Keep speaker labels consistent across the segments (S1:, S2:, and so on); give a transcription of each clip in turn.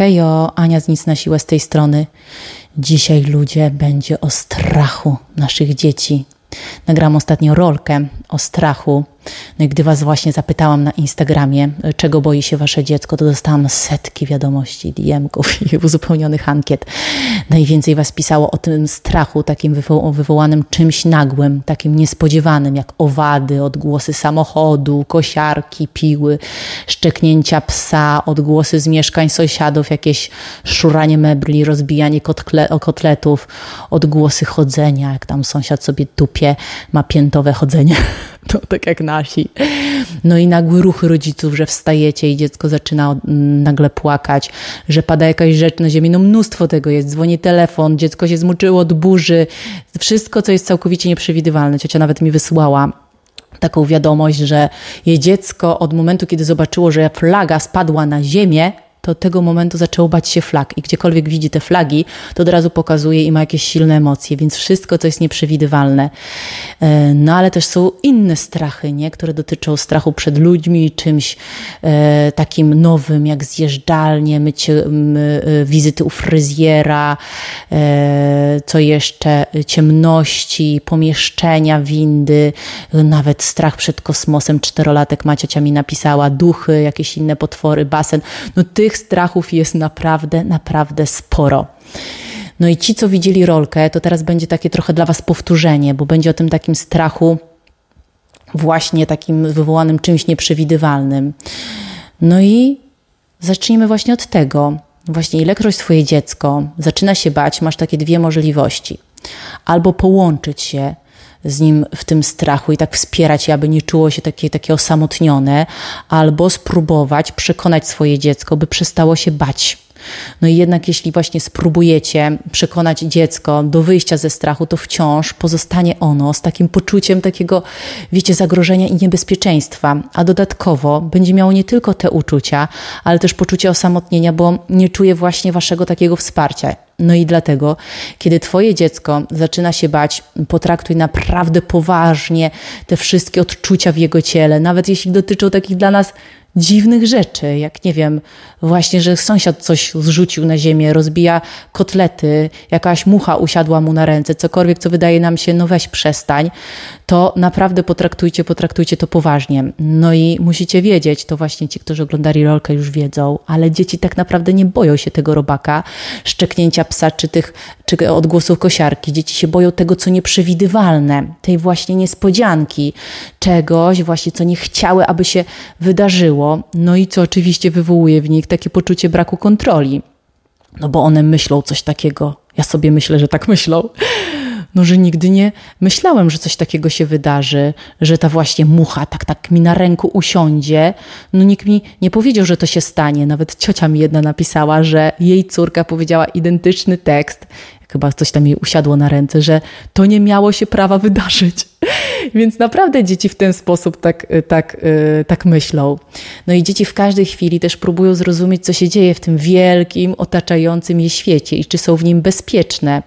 S1: Hejo, Ania z Nic na Siłę z tej strony. Dzisiaj ludzie będzie o strachu naszych dzieci. Nagram ostatnio rolkę o strachu no i gdy Was właśnie zapytałam na Instagramie, czego boi się Wasze dziecko, to dostałam setki wiadomości, DM-ków i uzupełnionych ankiet. Najwięcej Was pisało o tym strachu, takim wywo wywołanym czymś nagłym, takim niespodziewanym, jak owady, odgłosy samochodu, kosiarki, piły, szczeknięcia psa, odgłosy z mieszkań sąsiadów, jakieś szuranie mebli, rozbijanie kotle kotletów, odgłosy chodzenia, jak tam sąsiad sobie ma piętowe chodzenie. To tak jak nasi. No i nagły ruch rodziców, że wstajecie i dziecko zaczyna nagle płakać, że pada jakaś rzecz na ziemi. No mnóstwo tego jest. Dzwoni telefon, dziecko się zmuczyło od burzy. Wszystko, co jest całkowicie nieprzewidywalne. Ciocia nawet mi wysłała taką wiadomość, że jej dziecko od momentu, kiedy zobaczyło, że flaga spadła na ziemię, to tego momentu zaczęło bać się flag i gdziekolwiek widzi te flagi, to od razu pokazuje i ma jakieś silne emocje, więc wszystko, co jest nieprzewidywalne. E, no ale też są inne strachy, nie? które dotyczą strachu przed ludźmi, czymś e, takim nowym, jak zjeżdżalnie, mycie, e, wizyty u fryzjera, co jeszcze, ciemności, pomieszczenia, windy, nawet strach przed kosmosem. Czterolatek Maciocia mi napisała, duchy, jakieś inne potwory, basen. No tych tych strachów jest naprawdę, naprawdę sporo. No i ci, co widzieli rolkę, to teraz będzie takie trochę dla Was powtórzenie, bo będzie o tym takim strachu, właśnie takim wywołanym czymś nieprzewidywalnym. No i zacznijmy właśnie od tego. Właśnie ilekroć Twoje dziecko zaczyna się bać, masz takie dwie możliwości. Albo połączyć się z nim w tym strachu i tak wspierać aby nie czuło się takie, takie osamotnione, albo spróbować przekonać swoje dziecko, by przestało się bać. No i jednak jeśli właśnie spróbujecie przekonać dziecko do wyjścia ze strachu, to wciąż pozostanie ono z takim poczuciem takiego, wiecie, zagrożenia i niebezpieczeństwa, a dodatkowo będzie miało nie tylko te uczucia, ale też poczucie osamotnienia, bo nie czuje właśnie waszego takiego wsparcia. No i dlatego, kiedy Twoje dziecko zaczyna się bać, potraktuj naprawdę poważnie te wszystkie odczucia w jego ciele, nawet jeśli dotyczą takich dla nas dziwnych rzeczy, jak nie wiem, właśnie, że sąsiad coś zrzucił na ziemię, rozbija kotlety, jakaś mucha usiadła mu na ręce, cokolwiek, co wydaje nam się, no weź przestań, to naprawdę potraktujcie, potraktujcie to poważnie. No i musicie wiedzieć, to właśnie ci, którzy oglądali rolkę już wiedzą, ale dzieci tak naprawdę nie boją się tego robaka, szczeknięcia psa czy tych czy odgłosów kosiarki. Dzieci się boją tego, co nieprzewidywalne, tej właśnie niespodzianki, czegoś właśnie, co nie chciały, aby się wydarzyło. No i co oczywiście wywołuje w nich takie poczucie braku kontroli. No bo one myślą coś takiego. Ja sobie myślę, że tak myślą no, że nigdy nie myślałem, że coś takiego się wydarzy, że ta właśnie mucha tak, tak mi na ręku usiądzie. No nikt mi nie powiedział, że to się stanie. Nawet ciocia mi jedna napisała, że jej córka powiedziała identyczny tekst, chyba coś tam jej usiadło na ręce, że to nie miało się prawa wydarzyć. Więc naprawdę dzieci w ten sposób tak, tak, y, tak myślą. No i dzieci w każdej chwili też próbują zrozumieć, co się dzieje w tym wielkim, otaczającym je świecie i czy są w nim bezpieczne.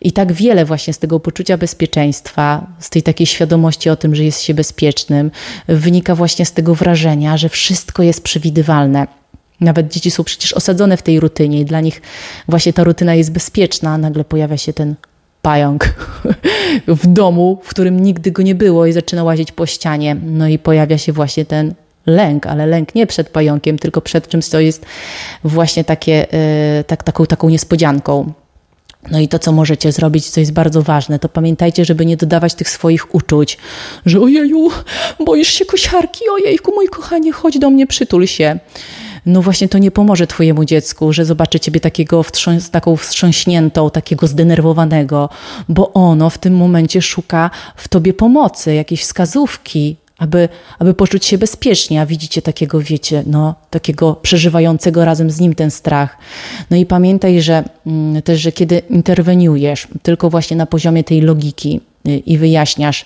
S1: I tak wiele właśnie z tego poczucia bezpieczeństwa, z tej takiej świadomości o tym, że jest się bezpiecznym, wynika właśnie z tego wrażenia, że wszystko jest przewidywalne. Nawet dzieci są przecież osadzone w tej rutynie i dla nich właśnie ta rutyna jest bezpieczna, nagle pojawia się ten pająk w domu, w którym nigdy go nie było i zaczyna łazić po ścianie. No i pojawia się właśnie ten lęk, ale lęk nie przed pająkiem, tylko przed czymś, co jest właśnie takie, yy, tak, taką, taką niespodzianką. No i to, co możecie zrobić, co jest bardzo ważne, to pamiętajcie, żeby nie dodawać tych swoich uczuć, że ojeju, boisz się kosiarki, ojejku, mój kochanie, chodź do mnie, przytul się no właśnie to nie pomoże twojemu dziecku, że zobaczy ciebie takiego wstrząs taką wstrząśniętą, takiego zdenerwowanego, bo ono w tym momencie szuka w tobie pomocy, jakiejś wskazówki, aby, aby poczuć się bezpiecznie, a widzicie takiego, wiecie, no, takiego przeżywającego razem z nim ten strach. No i pamiętaj, że mm, też, że kiedy interweniujesz tylko właśnie na poziomie tej logiki, i wyjaśniasz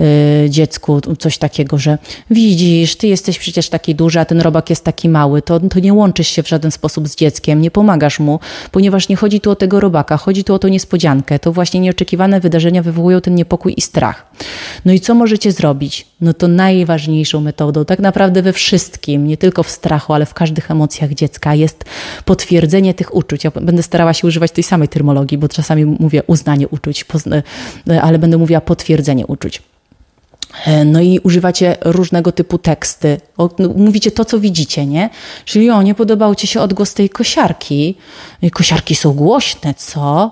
S1: y, dziecku coś takiego, że widzisz, ty jesteś przecież taki duży, a ten robak jest taki mały, to, to nie łączysz się w żaden sposób z dzieckiem, nie pomagasz mu, ponieważ nie chodzi tu o tego robaka, chodzi tu o tą niespodziankę. To właśnie nieoczekiwane wydarzenia wywołują ten niepokój i strach. No i co możecie zrobić? No to najważniejszą metodą, tak naprawdę we wszystkim, nie tylko w strachu, ale w każdych emocjach dziecka, jest potwierdzenie tych uczuć. Ja będę starała się używać tej samej termologii, bo czasami mówię uznanie uczuć, ale będę mówiła potwierdzenie uczuć. E, no i używacie różnego typu teksty. No, mówicie to, co widzicie, nie? Czyli o, nie podobał ci się odgłos tej kosiarki. Kosiarki są głośne, co?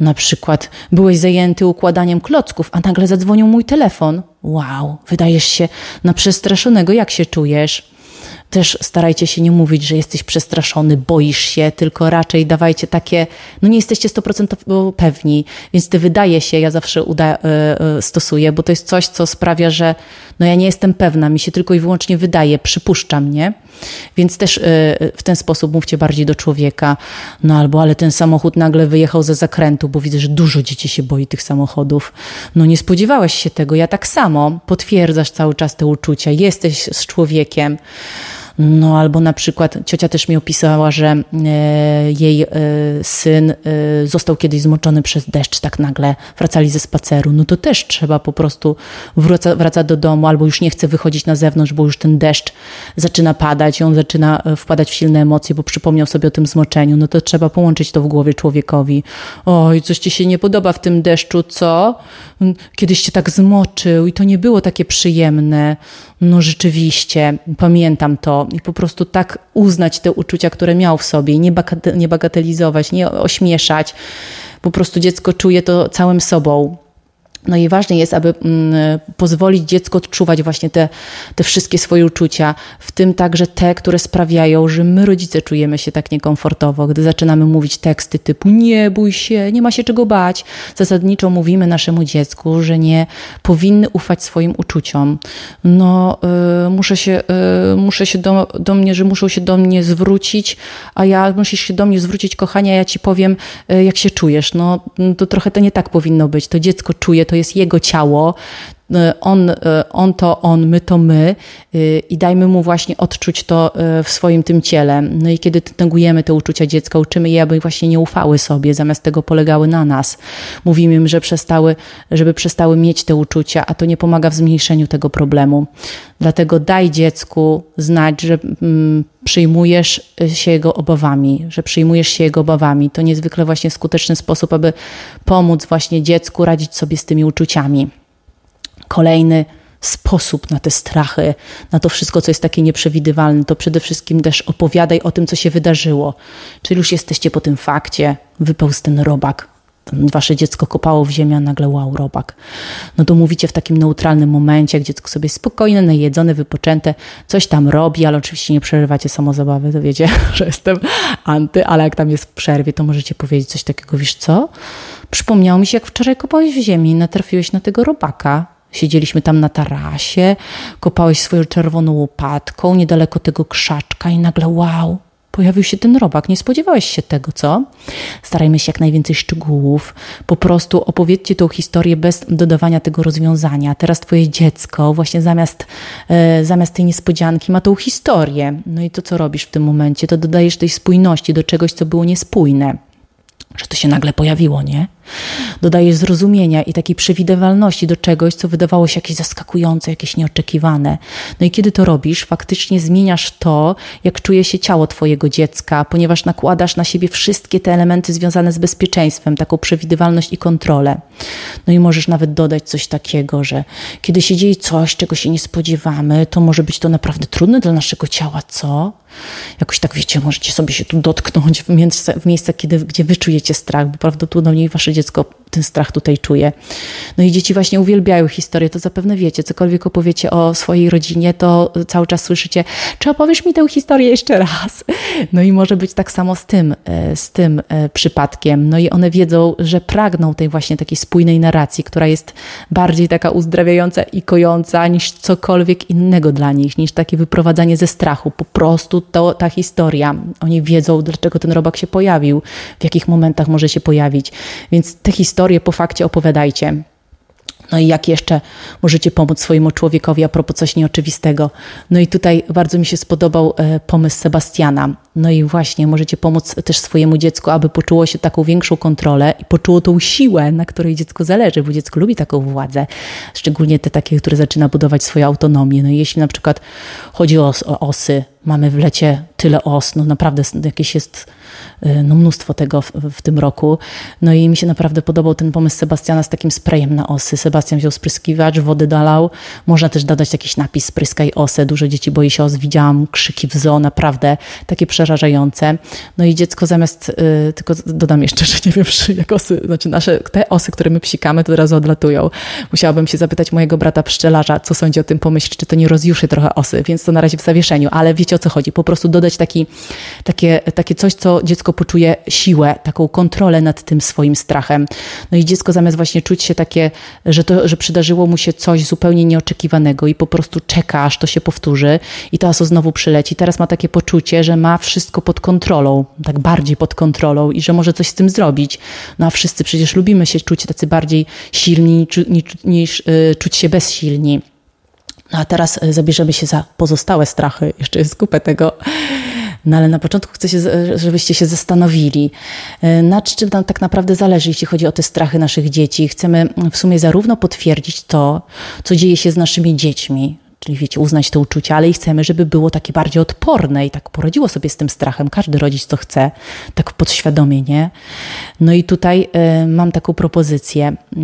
S1: Na przykład byłeś zajęty układaniem klocków, a nagle zadzwonił mój telefon. Wow, wydajesz się na przestraszonego. Jak się czujesz? Też starajcie się nie mówić, że jesteś przestraszony, boisz się, tylko raczej dawajcie takie, no nie jesteście 100% pewni, więc te wydaje się, ja zawsze uda, y, y, stosuję, bo to jest coś, co sprawia, że no ja nie jestem pewna, mi się tylko i wyłącznie wydaje, przypuszczam, nie? Więc też y, w ten sposób mówcie bardziej do człowieka, no albo ale ten samochód nagle wyjechał ze zakrętu, bo widzę, że dużo dzieci się boi tych samochodów. No nie spodziewałeś się tego, ja tak samo, potwierdzasz cały czas te uczucia, jesteś z człowiekiem. No albo na przykład ciocia też mi opisała, że e, jej e, syn e, został kiedyś zmoczony przez deszcz, tak nagle wracali ze spaceru. No to też trzeba po prostu wraca, wracać do domu albo już nie chce wychodzić na zewnątrz, bo już ten deszcz zaczyna padać i on zaczyna wpadać w silne emocje, bo przypomniał sobie o tym zmoczeniu. No to trzeba połączyć to w głowie człowiekowi. Oj, coś ci się nie podoba w tym deszczu, co? Kiedyś cię tak zmoczył i to nie było takie przyjemne. No rzeczywiście, pamiętam to i po prostu tak uznać te uczucia, które miał w sobie, nie, nie bagatelizować, nie ośmieszać. Po prostu dziecko czuje to całym sobą. No i ważne jest, aby mm, pozwolić dziecku odczuwać właśnie te, te wszystkie swoje uczucia, w tym także te, które sprawiają, że my rodzice czujemy się tak niekomfortowo, gdy zaczynamy mówić teksty typu nie bój się, nie ma się czego bać. Zasadniczo mówimy naszemu dziecku, że nie powinny ufać swoim uczuciom. No, y, muszę się, y, muszę się do, do mnie, że muszą się do mnie zwrócić, a ja musisz się do mnie zwrócić, kochania, ja ci powiem, y, jak się czujesz. No, to trochę to nie tak powinno być. To dziecko czuje, to jest jego ciało, on, e, on to on, my to my e, i dajmy mu właśnie odczuć to w swoim tym ciele. No i kiedy negujemy te uczucia dziecka, uczymy je, aby właśnie nie ufały sobie, zamiast tego polegały na nas. Mówimy im, że przestały, żeby przestały mieć te uczucia, a to nie pomaga w zmniejszeniu tego problemu. Dlatego daj dziecku znać, że mm, przyjmujesz się jego obawami, że przyjmujesz się jego obawami. To niezwykle właśnie skuteczny sposób, aby pomóc właśnie dziecku radzić sobie z tymi uczuciami. Kolejny sposób na te strachy, na to wszystko, co jest takie nieprzewidywalne, to przede wszystkim też opowiadaj o tym, co się wydarzyło. Czyli już jesteście po tym fakcie, wypełzł ten robak, wasze dziecko kopało w ziemię, a nagle wow, robak. No to mówicie w takim neutralnym momencie, jak dziecko sobie spokojne, najedzone, wypoczęte, coś tam robi, ale oczywiście nie przerywacie samozabawy, to wiecie, że jestem anty, ale jak tam jest w przerwie, to możecie powiedzieć coś takiego, wiesz co? Przypomniało mi się, jak wczoraj kopałeś w ziemi i natrafiłeś na tego robaka. Siedzieliśmy tam na tarasie, kopałeś swoją czerwoną łopatką niedaleko tego krzaczka i nagle wow, pojawił się ten robak. Nie spodziewałeś się tego, co? Starajmy się jak najwięcej szczegółów. Po prostu opowiedzcie tą historię bez dodawania tego rozwiązania. Teraz twoje dziecko właśnie zamiast, e, zamiast tej niespodzianki ma tą historię. No i to, co robisz w tym momencie, to dodajesz tej spójności do czegoś, co było niespójne że to się nagle pojawiło, nie? Dodaje zrozumienia i takiej przewidywalności do czegoś, co wydawało się jakieś zaskakujące, jakieś nieoczekiwane. No i kiedy to robisz, faktycznie zmieniasz to, jak czuje się ciało Twojego dziecka, ponieważ nakładasz na siebie wszystkie te elementy związane z bezpieczeństwem, taką przewidywalność i kontrolę. No i możesz nawet dodać coś takiego, że kiedy się dzieje coś, czego się nie spodziewamy, to może być to naprawdę trudne dla naszego ciała, co? Jakoś tak wiecie, możecie sobie się tu dotknąć w miejsce, w miejsce kiedy, gdzie wyczujecie strach, bo prawdopodobnie wasze dziecko dziecko ten strach tutaj czuje. No i dzieci właśnie uwielbiają historię, to zapewne wiecie, cokolwiek opowiecie o swojej rodzinie, to cały czas słyszycie, czy opowiesz mi tę historię jeszcze raz? No i może być tak samo z tym, e, z tym e, przypadkiem. No i one wiedzą, że pragną tej właśnie takiej spójnej narracji, która jest bardziej taka uzdrawiająca i kojąca niż cokolwiek innego dla nich, niż takie wyprowadzanie ze strachu. Po prostu to, ta historia. Oni wiedzą, dlaczego ten robak się pojawił, w jakich momentach może się pojawić. Więc te historie po fakcie opowiadajcie. No i jak jeszcze możecie pomóc swojemu człowiekowi a propos coś nieoczywistego. No i tutaj bardzo mi się spodobał e, pomysł Sebastiana. No i właśnie możecie pomóc też swojemu dziecku, aby poczuło się taką większą kontrolę i poczuło tą siłę, na której dziecko zależy, bo dziecko lubi taką władzę, szczególnie te takie, które zaczyna budować swoją autonomię. No i jeśli na przykład chodzi o, o osy, mamy w lecie tyle os, no naprawdę jakieś jest no mnóstwo tego w, w, tym roku. No i mi się naprawdę podobał ten pomysł Sebastiana z takim sprayem na osy. Sebastian wziął spryskiwacz, wody dolał. Można też dodać jakiś napis spryskaj osę. Dużo dzieci boi się os. Widziałam krzyki w zoo, naprawdę takie przerażające. No i dziecko zamiast, y, tylko dodam jeszcze, że nie wiem, jak osy, znaczy nasze, te osy, które my psikamy, to od razu odlatują. Musiałabym się zapytać mojego brata pszczelarza, co sądzi o tym pomyśle, czy to nie rozjuszy trochę osy, więc to na razie w zawieszeniu, ale wiecie o co chodzi. Po prostu dodać taki, takie, takie coś, co dziecko poczuje siłę, taką kontrolę nad tym swoim strachem. No i dziecko zamiast właśnie czuć się takie, że, to, że przydarzyło mu się coś zupełnie nieoczekiwanego i po prostu czeka, aż to się powtórzy i to aso znowu przyleci. Teraz ma takie poczucie, że ma wszystko pod kontrolą, tak bardziej pod kontrolą i że może coś z tym zrobić. No a wszyscy przecież lubimy się czuć tacy bardziej silni niż, niż yy, czuć się bezsilni. No a teraz e, zabierzemy się za pozostałe strachy. Jeszcze jest kupę tego. No ale na początku chcę, się, żebyście się zastanowili, e, nad czym nam tak naprawdę zależy, jeśli chodzi o te strachy naszych dzieci. Chcemy w sumie zarówno potwierdzić to, co dzieje się z naszymi dziećmi, czyli wiecie, uznać te uczucia, ale i chcemy, żeby było takie bardziej odporne i tak poradziło sobie z tym strachem. Każdy rodzic to chce, tak podświadomie, nie? No i tutaj y, mam taką propozycję. Y,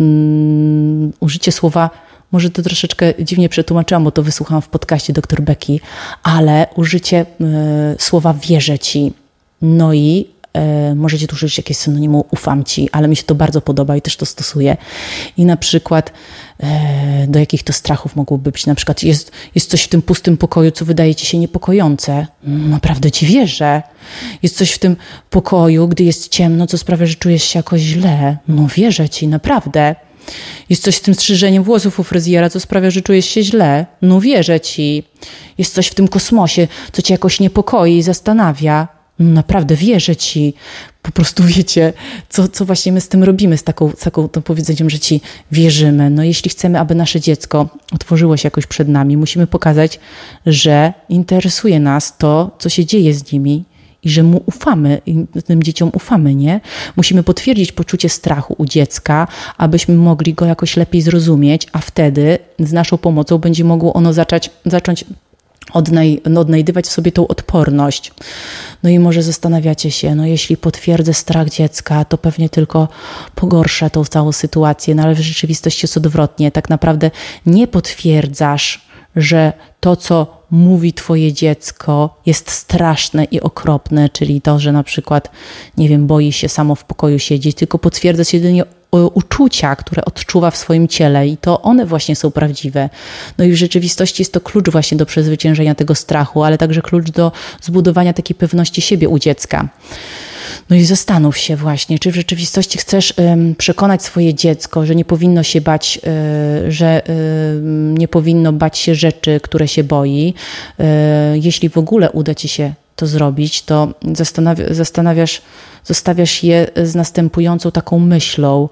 S1: y, użycie słowa może to troszeczkę dziwnie przetłumaczyłam, bo to wysłuchałam w podcaście dr Becky, ale użycie słowa wierzę ci. No i E, możecie tu użyć jakieś synonimu ufam ci, ale mi się to bardzo podoba i też to stosuję. I na przykład e, do jakich to strachów mogłoby być? Na przykład jest, jest coś w tym pustym pokoju, co wydaje ci się niepokojące. Naprawdę ci wierzę. Jest coś w tym pokoju, gdy jest ciemno, co sprawia, że czujesz się jakoś źle. No wierzę ci, naprawdę. Jest coś z tym strzyżeniem włosów u fryzjera, co sprawia, że czujesz się źle. No wierzę ci. Jest coś w tym kosmosie, co cię jakoś niepokoi i zastanawia. No naprawdę wierzę ci, po prostu wiecie, co, co właśnie my z tym robimy, z taką, z taką tą powiedzeniem, że ci wierzymy. No jeśli chcemy, aby nasze dziecko otworzyło się jakoś przed nami, musimy pokazać, że interesuje nas to, co się dzieje z nimi i że mu ufamy, i tym dzieciom ufamy, nie? Musimy potwierdzić poczucie strachu u dziecka, abyśmy mogli go jakoś lepiej zrozumieć, a wtedy z naszą pomocą będzie mogło ono zacząć, zacząć odnaj, odnajdywać w sobie tą odporność. No i może zastanawiacie się, no jeśli potwierdzę strach dziecka, to pewnie tylko pogorszę tą całą sytuację, no ale w rzeczywistości jest odwrotnie. Tak naprawdę nie potwierdzasz, że to, co mówi Twoje dziecko, jest straszne i okropne, czyli to, że na przykład, nie wiem, boi się samo w pokoju siedzieć, tylko potwierdzasz jedynie uczucia, które odczuwa w swoim ciele i to one właśnie są prawdziwe. No i w rzeczywistości jest to klucz właśnie do przezwyciężenia tego strachu, ale także klucz do zbudowania takiej pewności siebie u dziecka. No i zastanów się właśnie, czy w rzeczywistości chcesz przekonać swoje dziecko, że nie powinno się bać, y, że nie powinno bać się rzeczy, które się boi. Y, jeśli w ogóle uda ci się to zrobić, to zastanawiasz, zostawiasz je z następującą taką myślą,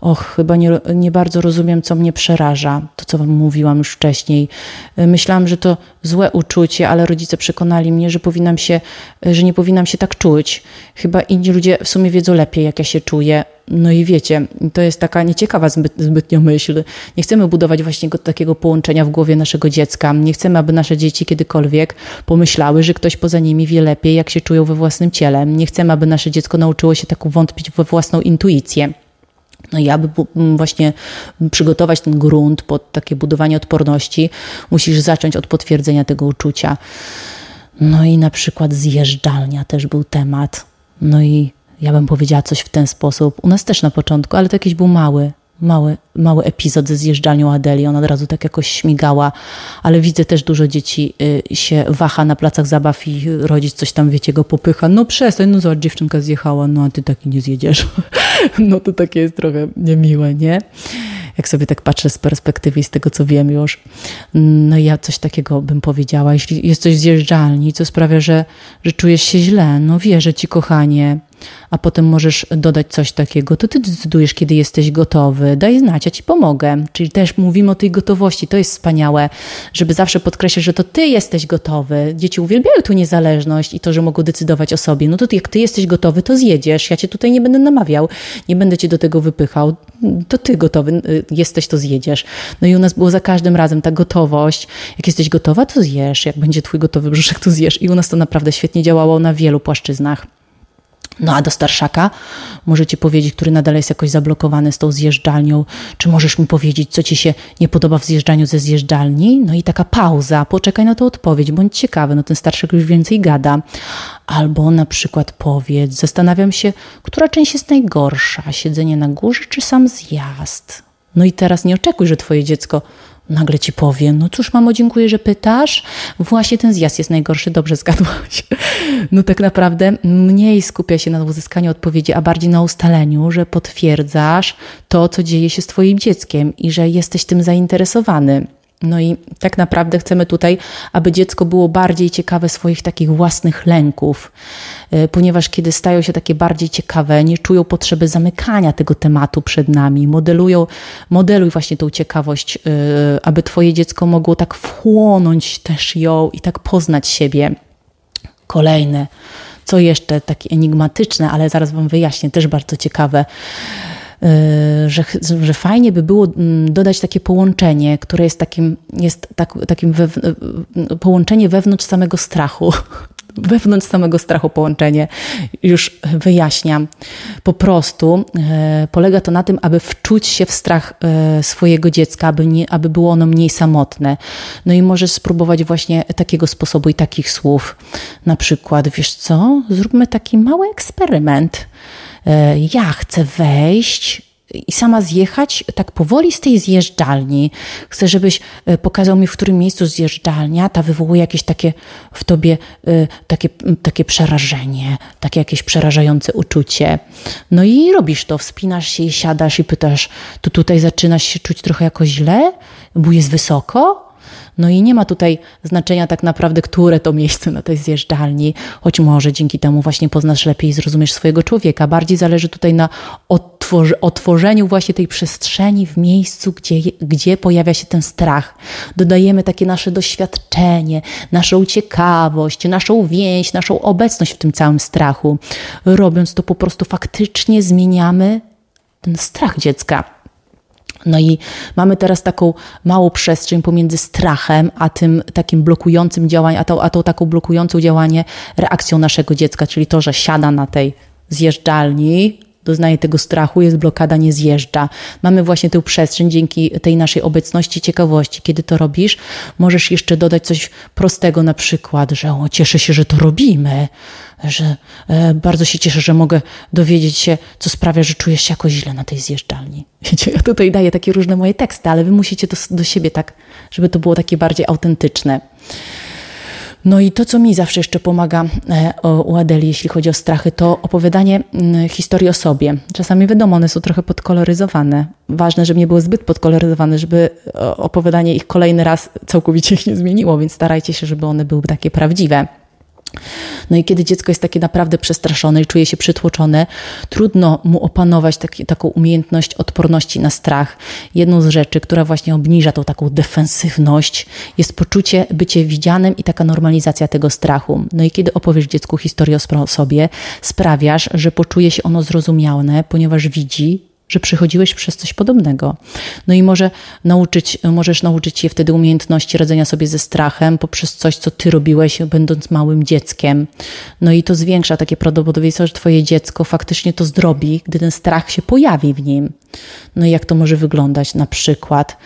S1: och, chyba nie, nie bardzo rozumiem, co mnie przeraża, to co wam mówiłam już wcześniej. Myślałam, że to złe uczucie, ale rodzice przekonali mnie, że powinnam się, że nie powinnam się tak czuć. Chyba inni ludzie w sumie wiedzą lepiej, jak ja się czuję. No i wiecie, to jest taka nieciekawa zbyt, zbytnio myśl. Nie chcemy budować właśnie takiego połączenia w głowie naszego dziecka. Nie chcemy, aby nasze dzieci kiedykolwiek pomyślały, że ktoś poza nimi wie lepiej, jak się czują we własnym ciele. Nie chcemy, aby nasze dziecko nauczyło się tak wątpić we własną intuicję. No i aby właśnie przygotować ten grunt pod takie budowanie odporności, musisz zacząć od potwierdzenia tego uczucia. No i na przykład zjeżdżalnia też był temat. No i ja bym powiedziała coś w ten sposób. U nas też na początku, ale to jakiś był mały, mały, mały epizod ze zjeżdżalnią Adeli. Ona od razu tak jakoś śmigała, ale widzę też dużo dzieci y, się waha na placach zabaw i rodzic coś tam, wiecie, go popycha. No przestań, no zobacz, dziewczynka zjechała, no a ty taki nie zjedziesz. no to takie jest trochę niemiłe, nie? Jak sobie tak patrzę z perspektywy i z tego, co wiem już. No ja coś takiego bym powiedziała. Jeśli jest coś zjeżdżalni, co sprawia, że, że czujesz się źle, no wierzę ci, kochanie, a potem możesz dodać coś takiego, to ty decydujesz, kiedy jesteś gotowy. Daj znać, ja ci pomogę. Czyli też mówimy o tej gotowości. To jest wspaniałe, żeby zawsze podkreślać, że to ty jesteś gotowy. Dzieci uwielbiają tu niezależność i to, że mogą decydować o sobie. No to jak ty jesteś gotowy, to zjedziesz. Ja cię tutaj nie będę namawiał, nie będę cię do tego wypychał. To ty gotowy y, jesteś, to zjedziesz. No i u nas było za każdym razem ta gotowość. Jak jesteś gotowa, to zjesz. Jak będzie twój gotowy brzuszek, to zjesz. I u nas to naprawdę świetnie działało na wielu płaszczyznach. No a do starszaka możecie powiedzieć, który nadal jest jakoś zablokowany z tą zjeżdżalnią, czy możesz mi powiedzieć, co ci się nie podoba w zjeżdżaniu ze zjeżdżalni? No i taka pauza, poczekaj na tą odpowiedź, bądź ciekawy, no ten starszak już więcej gada. Albo na przykład powiedz, zastanawiam się, która część jest najgorsza, siedzenie na górze czy sam zjazd? No i teraz nie oczekuj, że twoje dziecko nagle ci powie, no cóż mamo, dziękuję, że pytasz, właśnie ten zjazd jest najgorszy, dobrze zgadłaś. No tak naprawdę mniej skupia się na uzyskaniu odpowiedzi, a bardziej na ustaleniu, że potwierdzasz to, co dzieje się z twoim dzieckiem i że jesteś tym zainteresowany. No i tak naprawdę chcemy tutaj, aby dziecko było bardziej ciekawe swoich takich własnych lęków, e, ponieważ kiedy stają się takie bardziej ciekawe, nie czują potrzeby zamykania tego tematu przed nami, modelują, modeluj właśnie tą ciekawość, e, aby Twoje dziecko mogło tak wchłonąć też ją i tak poznać siebie. Kolejne, co jeszcze takie enigmatyczne, ale zaraz Wam wyjaśnię, też bardzo ciekawe że, że fajnie by było mm, dodać takie połączenie, które jest takim, jest tak, takim we, y, połączenie wewnątrz samego strachu. Wewnątrz samego strachu połączenie, już wyjaśniam. Po prostu polega to na tym, aby wczuć się w strach swojego dziecka, aby, nie, aby było ono mniej samotne. No i możesz spróbować właśnie takiego sposobu i takich słów. Na przykład, wiesz co, zróbmy taki mały eksperyment. E, ja chcę wejść i sama zjechać tak powoli z tej zjeżdżalni. Chcę, żebyś e, pokazał mi, w którym miejscu zjeżdżalnia ta wywołuje jakieś takie w tobie e, takie, takie przerażenie, takie jakieś przerażające uczucie. No i robisz to, wspinasz się i siadasz i pytasz, to tutaj zaczynasz się czuć trochę jakoś źle, bo jest wysoko? No i nie ma tutaj znaczenia tak naprawdę, które to miejsce na tej zjeżdżalni, choć może dzięki temu właśnie poznasz lepiej i zrozumiesz swojego człowieka. Bardziej zależy tutaj na otworzeniu właśnie tej przestrzeni w miejscu, gdzie, gdzie pojawia się ten strach. Dodajemy takie nasze doświadczenie, naszą ciekawość, naszą więź, naszą obecność w tym całym strachu. Robiąc to po prostu faktycznie zmieniamy ten strach dziecka. No i mamy teraz taką małą przestrzeń pomiędzy strachem, a tym takim blokującym działaniem, a tą, a tą taką blokującą działanie reakcją naszego dziecka, czyli to, że siada na tej zjeżdżalni, doznaje tego strachu, jest blokada, nie zjeżdża. Mamy właśnie tę przestrzeń dzięki tej naszej obecności, ciekawości. Kiedy to robisz, możesz jeszcze dodać coś prostego, na przykład, że o, cieszę się, że to robimy, że e, bardzo się cieszę, że mogę dowiedzieć się, co sprawia, że czujesz się jakoś źle na tej zjeżdżalni. Wiecie, ja tutaj daję takie różne moje teksty, ale wy musicie to do siebie tak, żeby to było takie bardziej autentyczne. No i to, co mi zawsze jeszcze pomaga e, u Adeli, jeśli chodzi o strachy, to opowiadanie mm, historii o sobie. Czasami wiadomo, one są trochę podkoloryzowane. Ważne, żeby nie były zbyt podkoloryzowane, żeby opowiadanie ich kolejny raz całkowicie ich nie zmieniło, więc starajcie się, żeby one były takie prawdziwe. No i kiedy dziecko jest takie naprawdę przestraszone i czuje się przytłoczone, trudno mu opanować taki, taką umiejętność odporności na strach. Jedną z rzeczy, która właśnie obniża tą taką defensywność, jest poczucie bycie widzianym i taka normalizacja tego strachu. No i kiedy opowiesz dziecku historię o sobie, sprawiasz, że poczuje się ono zrozumiałe, ponieważ widzi, że przechodziłeś przez coś podobnego. No i może nauczyć, możesz nauczyć się wtedy umiejętności radzenia sobie ze strachem poprzez coś, co ty robiłeś, będąc małym dzieckiem. No i to zwiększa takie prawdopodobieństwo, że twoje dziecko faktycznie to zrobi, gdy ten strach się pojawi w nim. No i jak to może wyglądać? Na przykład,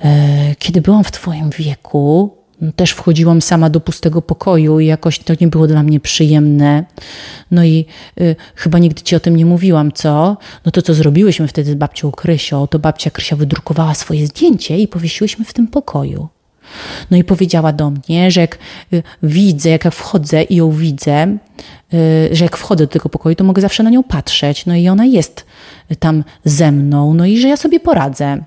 S1: e, kiedy byłam w twoim wieku, też wchodziłam sama do pustego pokoju i jakoś to nie było dla mnie przyjemne. No i y, chyba nigdy ci o tym nie mówiłam, co? No to, co zrobiłyśmy wtedy z babcią Krysią, to babcia Krysia wydrukowała swoje zdjęcie i powiesiłyśmy w tym pokoju. No i powiedziała do mnie, że jak y, widzę, jak ja wchodzę i ją widzę, y, że jak wchodzę do tego pokoju, to mogę zawsze na nią patrzeć. No i ona jest tam ze mną, no i że ja sobie poradzę.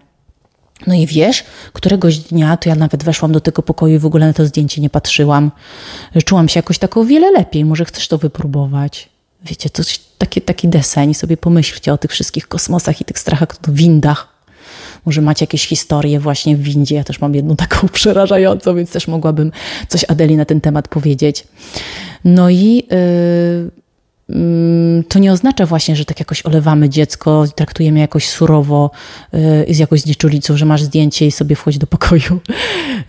S1: No i wiesz, któregoś dnia to ja nawet weszłam do tego pokoju i w ogóle na to zdjęcie nie patrzyłam. Czułam się jakoś tak o wiele lepiej. Może chcesz to wypróbować? wiecie, coś, taki, taki deseń, sobie pomyślcie o tych wszystkich kosmosach i tych strachach, w windach. Może macie jakieś historie właśnie w windzie. Ja też mam jedną taką przerażającą, więc też mogłabym coś Adeli na ten temat powiedzieć. No i yy, to nie oznacza właśnie, że tak jakoś olewamy dziecko, traktujemy jakoś surowo i z jakąś znieczulicą, że masz zdjęcie i sobie wchodź do pokoju.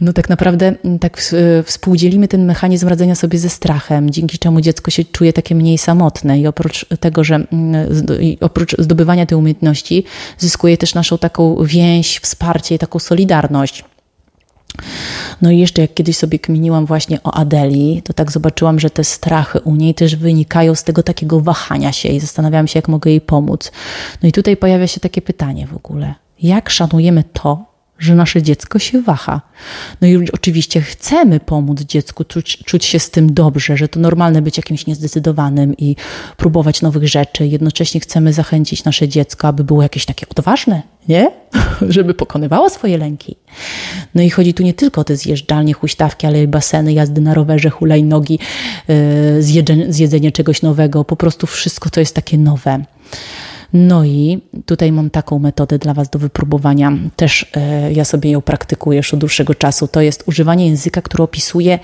S1: No tak naprawdę tak współdzielimy ten mechanizm radzenia sobie ze strachem, dzięki czemu dziecko się czuje takie mniej samotne i oprócz tego, że oprócz zdobywania tej umiejętności zyskuje też naszą taką więź, wsparcie i taką solidarność. No i jeszcze jak kiedyś sobie kminiłam właśnie o Adeli, to tak zobaczyłam, że te strachy u niej też wynikają z tego takiego wahania się i zastanawiałam się, jak mogę jej pomóc. No i tutaj pojawia się takie pytanie w ogóle. Jak szanujemy to, że nasze dziecko się waha. No i oczywiście chcemy pomóc dziecku czuć, czuć, się z tym dobrze, że to normalne być jakimś niezdecydowanym i próbować nowych rzeczy. Jednocześnie chcemy zachęcić nasze dziecko, aby było jakieś takie odważne, nie? Żeby pokonywało swoje lęki. No i chodzi tu nie tylko o te zjeżdżalnie, huśtawki, ale i baseny, jazdy na rowerze, hulajnogi, yy, zjedzenie, zjedzenie czegoś nowego, po prostu wszystko, co jest takie nowe. No i tutaj mam taką metodę dla Was do wypróbowania. Też e, ja sobie ją praktykuję już od dłuższego czasu. To jest używanie języka, który opisuje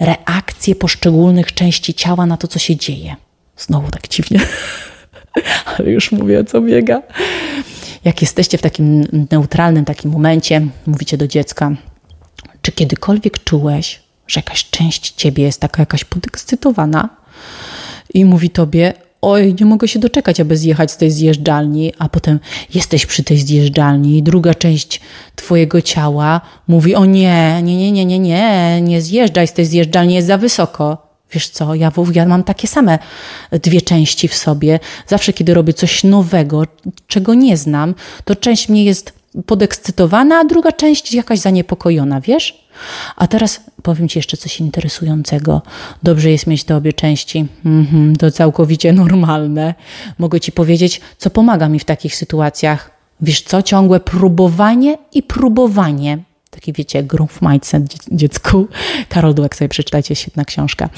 S1: reakcje poszczególnych części ciała na to, co się dzieje. Znowu tak dziwnie, ale już mówię, co biega. Jak jesteście w takim neutralnym takim momencie, mówicie do dziecka, czy kiedykolwiek czułeś, że jakaś część ciebie jest taka jakaś podekscytowana i mówi tobie, oj, nie mogę się doczekać, aby zjechać z tej zjeżdżalni, a potem jesteś przy tej zjeżdżalni i druga część twojego ciała mówi, o nie, nie, nie, nie, nie, nie, nie zjeżdżaj z tej zjeżdżalni, jest za wysoko. Wiesz co, ja, ja mam takie same dwie części w sobie. Zawsze, kiedy robię coś nowego, czego nie znam, to część mnie jest podekscytowana, a druga część jakaś zaniepokojona, wiesz? A teraz powiem Ci jeszcze coś interesującego. Dobrze jest mieć te obie części. Mhm, to całkowicie normalne. Mogę Ci powiedzieć, co pomaga mi w takich sytuacjach. Wiesz co? Ciągłe próbowanie i próbowanie taki wiecie, growth mindset dziecku. Karol Dweck sobie przeczytajcie, świetna książka.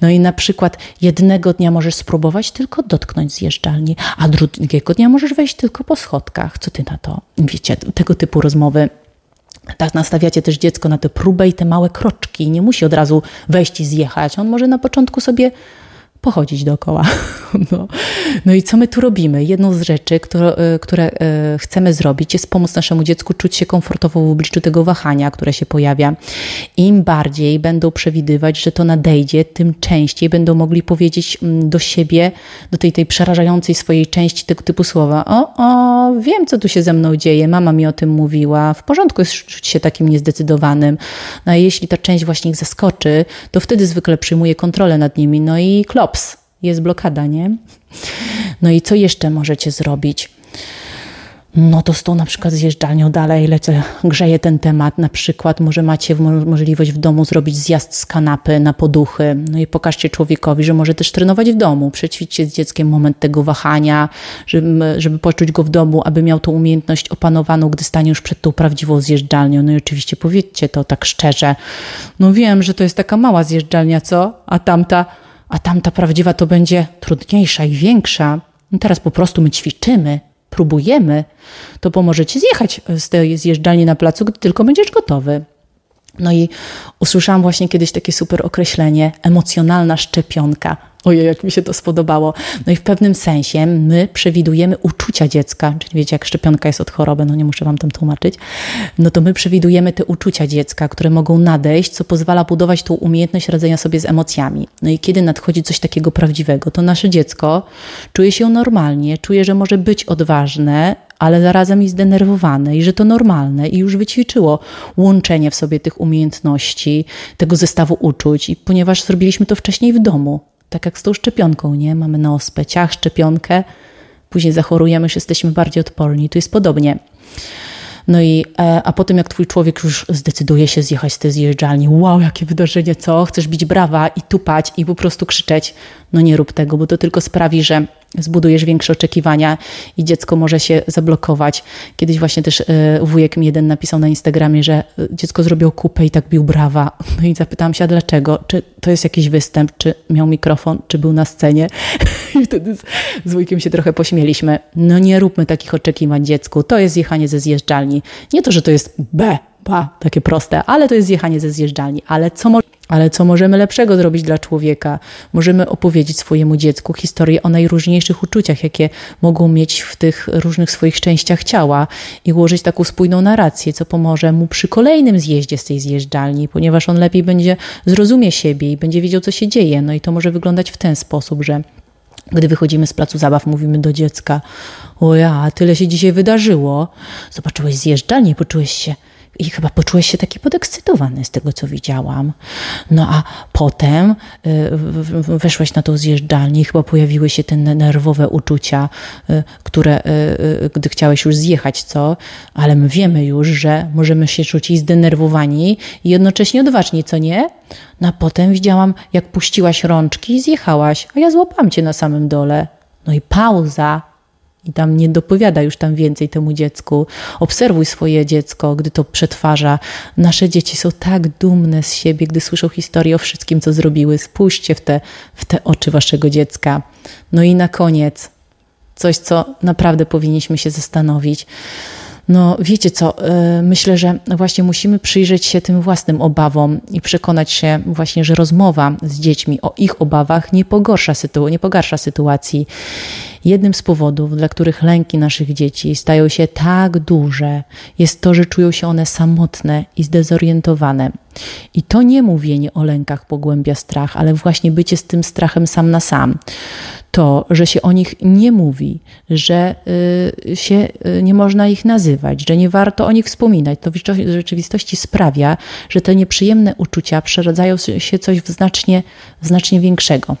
S1: No i na przykład jednego dnia możesz spróbować tylko dotknąć zjeżdżalni, a drugiego dnia możesz wejść tylko po schodkach. Co ty na to? Wiecie, tego typu rozmowy tak nastawiacie też dziecko na tę próbę i te małe kroczki. Nie musi od razu wejść i zjechać. On może na początku sobie pochodzić dookoła. No. no i co my tu robimy? Jedną z rzeczy, które, które e, chcemy zrobić, jest pomóc naszemu dziecku czuć się komfortowo w obliczu tego wahania, które się pojawia. Im bardziej będą przewidywać, że to nadejdzie, tym częściej będą mogli powiedzieć mm, do siebie, do tej, tej przerażającej swojej części tego typu słowa: O, o, wiem, co tu się ze mną dzieje, mama mi o tym mówiła, w porządku jest czuć się takim niezdecydowanym. No a jeśli ta część właśnie ich zaskoczy, to wtedy zwykle przyjmuje kontrolę nad nimi, no i klop jest blokada, nie? No i co jeszcze możecie zrobić? No to z tą na przykład zjeżdżalnią dalej lecę, grzeje ten temat. Na przykład może macie możliwość w domu zrobić zjazd z kanapy na poduchy. No i pokażcie człowiekowi, że może też trenować w domu. Przećwiczcie z dzieckiem moment tego wahania, żeby, żeby poczuć go w domu, aby miał tą umiejętność opanowaną, gdy stanie już przed tą prawdziwą zjeżdżalnią. No i oczywiście powiedzcie to tak szczerze. No wiem, że to jest taka mała zjeżdżalnia, co? A tamta a tamta prawdziwa to będzie trudniejsza i większa. No teraz po prostu my ćwiczymy, próbujemy, to pomożecie zjechać z tej zjeżdżalni na placu, gdy tylko będziesz gotowy. No i usłyszałam właśnie kiedyś takie super określenie emocjonalna szczepionka. Ojej, jak mi się to spodobało. No i w pewnym sensie my przewidujemy uczucia dziecka, czyli wiecie, jak szczepionka jest od choroby, no nie muszę wam tam tłumaczyć, no to my przewidujemy te uczucia dziecka, które mogą nadejść, co pozwala budować tą umiejętność radzenia sobie z emocjami. No i kiedy nadchodzi coś takiego prawdziwego, to nasze dziecko czuje się normalnie, czuje, że może być odważne, ale zarazem i zdenerwowane i że to normalne i już wyćwiczyło łączenie w sobie tych umiejętności, tego zestawu uczuć i ponieważ zrobiliśmy to wcześniej w domu, tak jak z tą szczepionką, nie? Mamy na ospę ciach, szczepionkę, później zachorujemy, już jesteśmy bardziej odporni. Tu jest podobnie. No i, e, a potem jak twój człowiek już zdecyduje się zjechać z tej zjeżdżalni, wow, jakie wydarzenie, co? Chcesz bić brawa i tupać i po prostu krzyczeć, no nie rób tego, bo to tylko sprawi, że zbudujesz większe oczekiwania i dziecko może się zablokować. Kiedyś właśnie też wujek mi jeden napisał na Instagramie, że dziecko zrobiło kupę i tak bił brawa. No i zapytałam się, a dlaczego? Czy to jest jakiś występ? Czy miał mikrofon? Czy był na scenie? I wtedy z, z wujkiem się trochę pośmieliśmy. No nie róbmy takich oczekiwań dziecku. To jest jechanie ze zjeżdżalni. Nie to, że to jest B, ba, takie proste, ale to jest zjechanie ze zjeżdżalni. Ale co, mo ale co możemy lepszego zrobić dla człowieka? Możemy opowiedzieć swojemu dziecku historię o najróżniejszych uczuciach, jakie mogą mieć w tych różnych swoich częściach ciała i ułożyć taką spójną narrację, co pomoże mu przy kolejnym zjeździe z tej zjeżdżalni, ponieważ on lepiej będzie zrozumie siebie i będzie wiedział, co się dzieje. No i to może wyglądać w ten sposób, że gdy wychodzimy z placu zabaw, mówimy do dziecka: O ja, tyle się dzisiaj wydarzyło. Zobaczyłeś zjeżdżalnię, poczułeś się i chyba poczułeś się taki podekscytowany z tego, co widziałam. No a potem y, weszłaś na tą zjeżdżalnię i chyba pojawiły się te nerwowe uczucia, y, które, y, gdy chciałeś już zjechać, co? Ale my wiemy już, że możemy się czuć zdenerwowani i jednocześnie odważni, co nie? No a potem widziałam, jak puściłaś rączki i zjechałaś, a ja złapam cię na samym dole. No i pauza, i tam nie dopowiada już tam więcej temu dziecku. Obserwuj swoje dziecko, gdy to przetwarza. Nasze dzieci są tak dumne z siebie, gdy słyszą historię o wszystkim, co zrobiły. Spójrzcie w te, w te oczy waszego dziecka. No i na koniec, coś, co naprawdę powinniśmy się zastanowić. No, wiecie co, e, myślę, że właśnie musimy przyjrzeć się tym własnym obawom i przekonać się właśnie, że rozmowa z dziećmi o ich obawach nie pogorsza, sytu nie pogarsza sytuacji. Jednym z powodów, dla których lęki naszych dzieci stają się tak duże, jest to, że czują się one samotne i zdezorientowane. I to nie mówienie o lękach pogłębia strach, ale właśnie bycie z tym strachem sam na sam. To, że się o nich nie mówi, że y, się y, nie można ich nazywać, że nie warto o nich wspominać, to w rzeczywistości sprawia, że te nieprzyjemne uczucia przeradzają się coś w znacznie, w znacznie większego.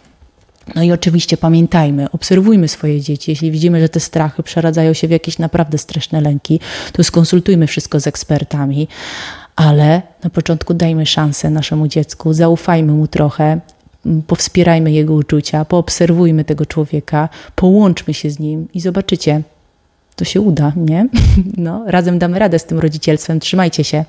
S1: No i oczywiście pamiętajmy, obserwujmy swoje dzieci. Jeśli widzimy, że te strachy przeradzają się w jakieś naprawdę straszne lęki, to skonsultujmy wszystko z ekspertami, ale na początku dajmy szansę naszemu dziecku, zaufajmy mu trochę, powspierajmy jego uczucia, poobserwujmy tego człowieka, połączmy się z nim i zobaczycie, to się uda, nie? No, razem damy radę z tym rodzicielstwem. Trzymajcie się.